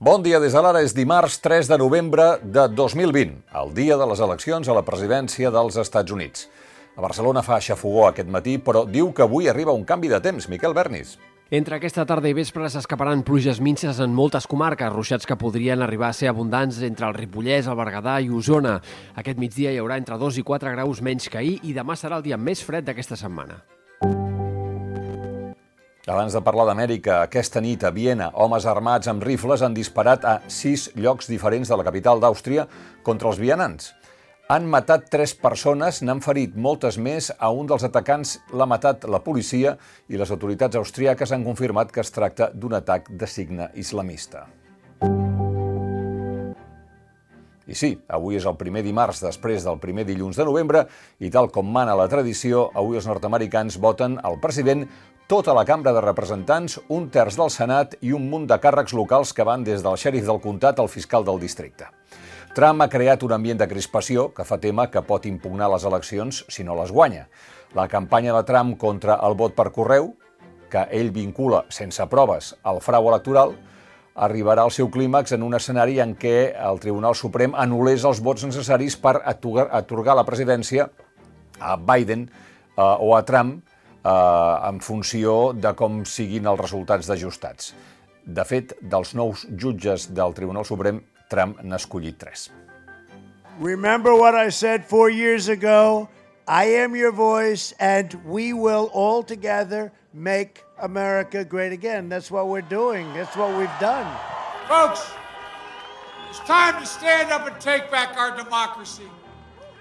Bon dia des de l'ara. És dimarts 3 de novembre de 2020, el dia de les eleccions a la presidència dels Estats Units. A Barcelona fa xafogó aquest matí, però diu que avui arriba un canvi de temps. Miquel Bernis. Entre aquesta tarda i vespre s'escaparan pluges minces en moltes comarques, ruixats que podrien arribar a ser abundants entre el Ripollès, el Berguedà i Osona. Aquest migdia hi haurà entre 2 i 4 graus menys que ahir i demà serà el dia més fred d'aquesta setmana. Abans de parlar d'Amèrica, aquesta nit a Viena, homes armats amb rifles han disparat a sis llocs diferents de la capital d'Àustria contra els vianants. Han matat tres persones, n'han ferit moltes més. A un dels atacants l'ha matat la policia i les autoritats austríaques han confirmat que es tracta d'un atac de signe islamista. I sí, avui és el primer dimarts després del primer dilluns de novembre i tal com mana la tradició, avui els nord-americans voten el president tota la cambra de representants, un terç del Senat i un munt de càrrecs locals que van des del xèrif del comtat al fiscal del districte. Trump ha creat un ambient de crispació que fa tema que pot impugnar les eleccions si no les guanya. La campanya de Trump contra el vot per correu, que ell vincula sense proves al frau electoral, arribarà al seu clímax en un escenari en què el Tribunal Suprem anul·lés els vots necessaris per atorgar la presidència a Biden eh, o a Trump eh, en funció de com siguin els resultats d'ajustats. De fet, dels nous jutges del Tribunal Suprem, Trump n'ha escollit tres. Remember what I said four years ago? I am your voice, and we will all together make America great again. That's what we're doing. That's what we've done. Folks, it's time to stand up and take back our democracy.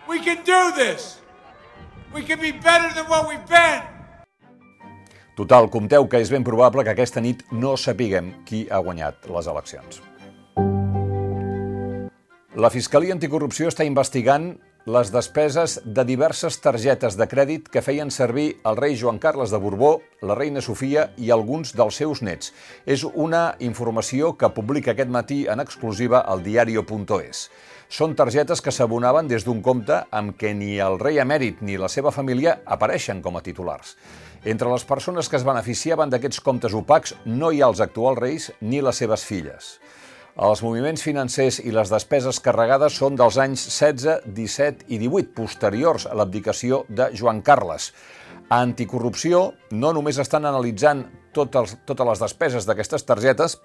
We can do this. We can be better than what we've been. Total, compteu que és ben probable que aquesta nit no sapiguem qui ha guanyat les eleccions. La Fiscalia Anticorrupció està investigant les despeses de diverses targetes de crèdit que feien servir el rei Joan Carles de Borbó, la reina Sofia i alguns dels seus nets. És una informació que publica aquest matí en exclusiva al diario.es. Són targetes que s'abonaven des d'un compte amb què ni el rei emèrit ni la seva família apareixen com a titulars. Entre les persones que es beneficiaven d'aquests comptes opacs no hi ha els actuals reis ni les seves filles. Els moviments financers i les despeses carregades són dels anys 16, 17 i 18, posteriors a l'abdicació de Joan Carles. A Anticorrupció no només estan analitzant totes, totes les despeses d'aquestes targetes,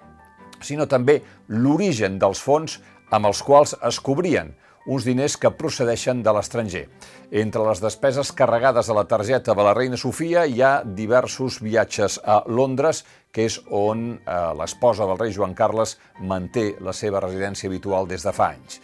sinó també l'origen dels fons amb els quals es cobrien – uns diners que procedeixen de l'estranger. Entre les despeses carregades a la targeta de la reina Sofia hi ha diversos viatges a Londres, que és on eh, l'esposa del rei Joan Carles manté la seva residència habitual des de fa anys.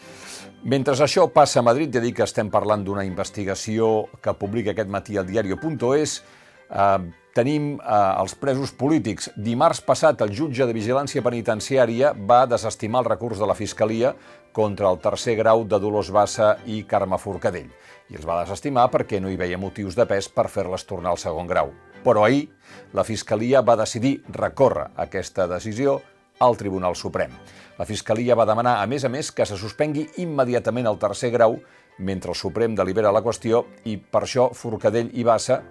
Mentre això passa a Madrid, ja dic que estem parlant d'una investigació que publica aquest matí al diario.es, eh, tenim eh, els presos polítics. Dimarts passat, el jutge de vigilància penitenciària va desestimar el recurs de la Fiscalia contra el tercer grau de Dolors Bassa i Carme Forcadell. I els va desestimar perquè no hi veia motius de pes per fer-les tornar al segon grau. Però ahir, la Fiscalia va decidir recórrer aquesta decisió al Tribunal Suprem. La Fiscalia va demanar, a més a més, que se suspengui immediatament el tercer grau mentre el Suprem delibera la qüestió i per això Forcadell i Bassa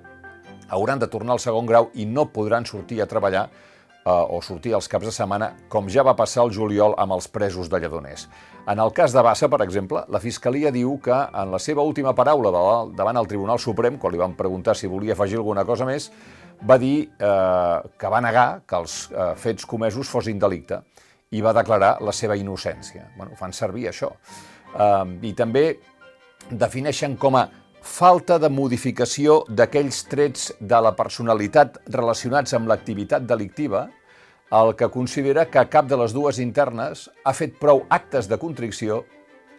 hauran de tornar al segon grau i no podran sortir a treballar eh, o sortir els caps de setmana, com ja va passar el juliol amb els presos de Lledoners. En el cas de Bassa, per exemple, la Fiscalia diu que en la seva última paraula davant el Tribunal Suprem, quan li van preguntar si volia afegir alguna cosa més, va dir eh, que va negar que els eh, fets comesos fossin delicte i va declarar la seva innocència. Bueno, fan servir això. Eh, I també defineixen com a falta de modificació d'aquells trets de la personalitat relacionats amb l'activitat delictiva, el que considera que cap de les dues internes ha fet prou actes de contricció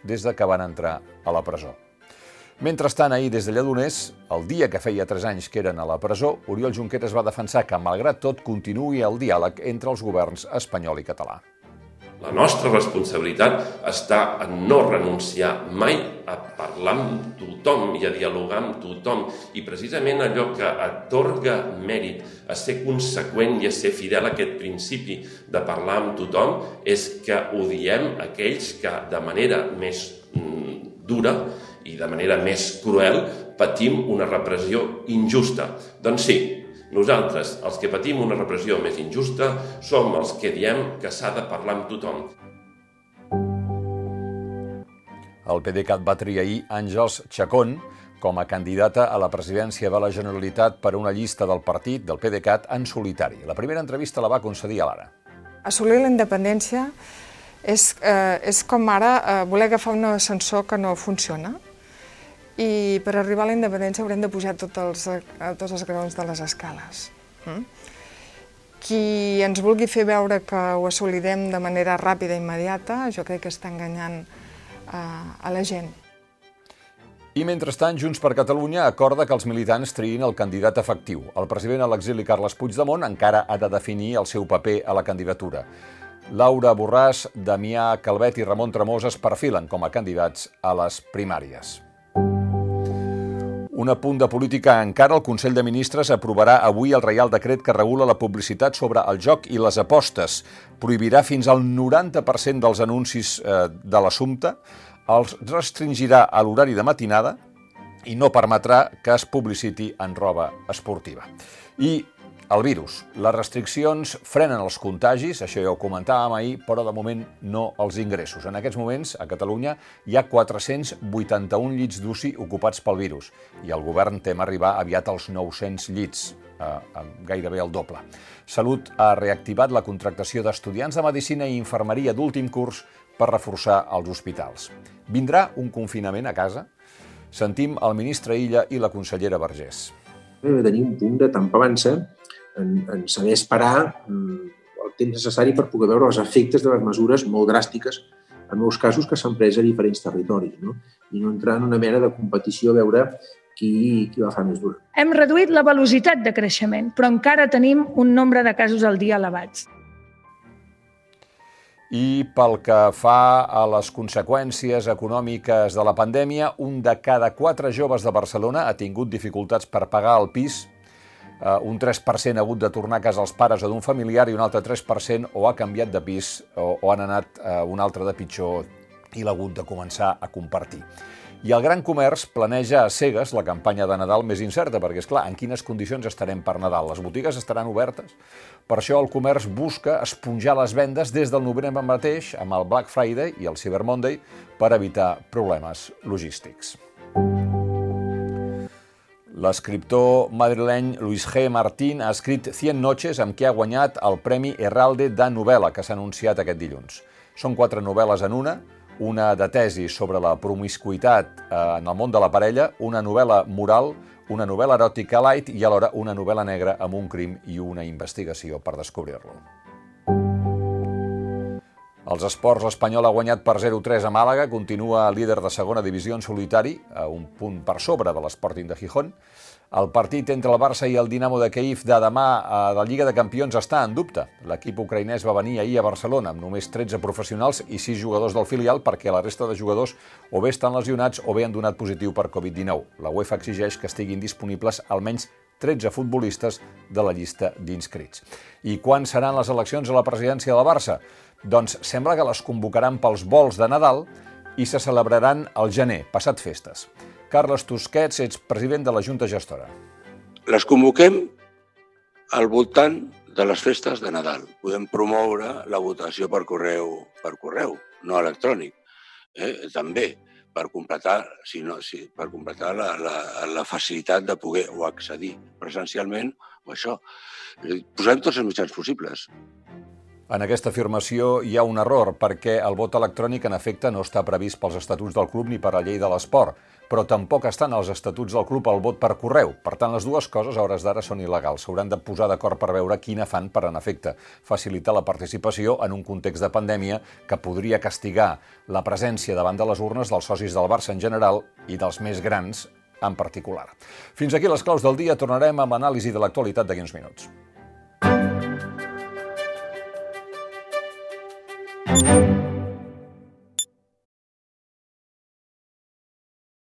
des de que van entrar a la presó. Mentrestant, ahir des de Lledoners, el dia que feia 3 anys que eren a la presó, Oriol Junqueras va defensar que, malgrat tot, continuï el diàleg entre els governs espanyol i català. La nostra responsabilitat està en no renunciar mai a parlar amb tothom i a dialogar amb tothom i precisament allò que atorga mèrit a ser conseqüent i a ser fidel a aquest principi de parlar amb tothom és que odiem aquells que de manera més mm, dura i de manera més cruel patim una repressió injusta. Doncs sí, Nosaltres, els que patim una repressió més injusta, som els que diem que s'ha de parlar amb tothom. El PDeCAT va triar ahir Àngels Chacón com a candidata a la presidència de la Generalitat per una llista del partit del PDeCAT en solitari. La primera entrevista la va concedir a l'Ara. Assolir la independència és, eh, és com ara eh, voler agafar un ascensor que no funciona i per arribar a la independència haurem de pujar tots els, a tots els graons de les escales. Mm? Qui ens vulgui fer veure que ho assolirem de manera ràpida i immediata, jo crec que està enganyant eh, a la gent. I mentrestant, Junts per Catalunya acorda que els militants triïn el candidat efectiu. El president a l'exili Carles Puigdemont encara ha de definir el seu paper a la candidatura. Laura Borràs, Damià Calvet i Ramon Tremós es perfilen com a candidats a les primàries. Un apunt de política encara, el Consell de Ministres aprovarà avui el Reial Decret que regula la publicitat sobre el joc i les apostes. Prohibirà fins al 90% dels anuncis eh, de l'assumpte, els restringirà a l'horari de matinada i no permetrà que es publiciti en roba esportiva. I el virus. Les restriccions frenen els contagis, això ja ho comentàvem ahir, però de moment no els ingressos. En aquests moments, a Catalunya, hi ha 481 llits d'UCI ocupats pel virus i el govern tem arribar aviat als 900 llits, eh, gairebé el doble. Salut ha reactivat la contractació d'estudiants de Medicina i Infermeria d'últim curs per reforçar els hospitals. Vindrà un confinament a casa? Sentim el ministre Illa i la consellera Vergés. Hem de tenir un punt de tampança en, en saber esperar mm, el temps necessari per poder veure els efectes de les mesures molt dràstiques, en molts casos, que s'han pres a diferents territoris, no? i no entrar en una mena de competició a veure qui, qui la fa més dura. Hem reduït la velocitat de creixement, però encara tenim un nombre de casos al dia elevats. I pel que fa a les conseqüències econòmiques de la pandèmia, un de cada quatre joves de Barcelona ha tingut dificultats per pagar el pis eh, un 3% ha hagut de tornar a casa els pares o d'un familiar i un altre 3% o ha canviat de pis o, o han anat eh, un altre de pitjor i l'ha hagut de començar a compartir. I el gran comerç planeja a cegues la campanya de Nadal més incerta, perquè, és clar, en quines condicions estarem per Nadal? Les botigues estaran obertes? Per això el comerç busca esponjar les vendes des del novembre mateix amb el Black Friday i el Cyber Monday per evitar problemes logístics. L'escriptor madrileny Luis G. Martín ha escrit 100 noches amb què ha guanyat el Premi Herralde de novel·la que s'ha anunciat aquest dilluns. Són quatre novel·les en una, una de tesi sobre la promiscuitat eh, en el món de la parella, una novel·la moral, una novel·la eròtica light i alhora una novel·la negra amb un crim i una investigació per descobrir-lo. Els esports, l'Espanyol ha guanyat per 0-3 a Màlaga, continua líder de segona divisió en solitari, a un punt per sobre de l'Sporting de Gijón. El partit entre el Barça i el Dinamo de Kiev de demà a la Lliga de Campions està en dubte. L'equip ucraïnès va venir ahir a Barcelona amb només 13 professionals i 6 jugadors del filial perquè la resta de jugadors o bé estan lesionats o bé han donat positiu per Covid-19. La UEFA exigeix que estiguin disponibles almenys 13 futbolistes de la llista d'inscrits. I quan seran les eleccions a la presidència del Barça? Doncs sembla que les convocaran pels vols de Nadal i se celebraran al gener, passat festes. Carles Tusquets, ets president de la Junta Gestora. Les convoquem al voltant de les festes de Nadal. Podem promoure la votació per correu, per correu no electrònic. Eh? També per completar, si no, si, per completar la, la, la facilitat de poder o accedir presencialment o això. Posem tots els mitjans possibles. En aquesta afirmació hi ha un error, perquè el vot electrònic en efecte no està previst pels estatuts del club ni per la llei de l'esport, però tampoc estan els estatuts del club al vot per correu. Per tant, les dues coses a hores d'ara són il·legals. S'hauran de posar d'acord per veure quina fan per, en efecte, facilitar la participació en un context de pandèmia que podria castigar la presència davant de les urnes dels socis del Barça en general i dels més grans en particular. Fins aquí les claus del dia. Tornarem amb l'anàlisi de l'actualitat d'aquí uns minuts.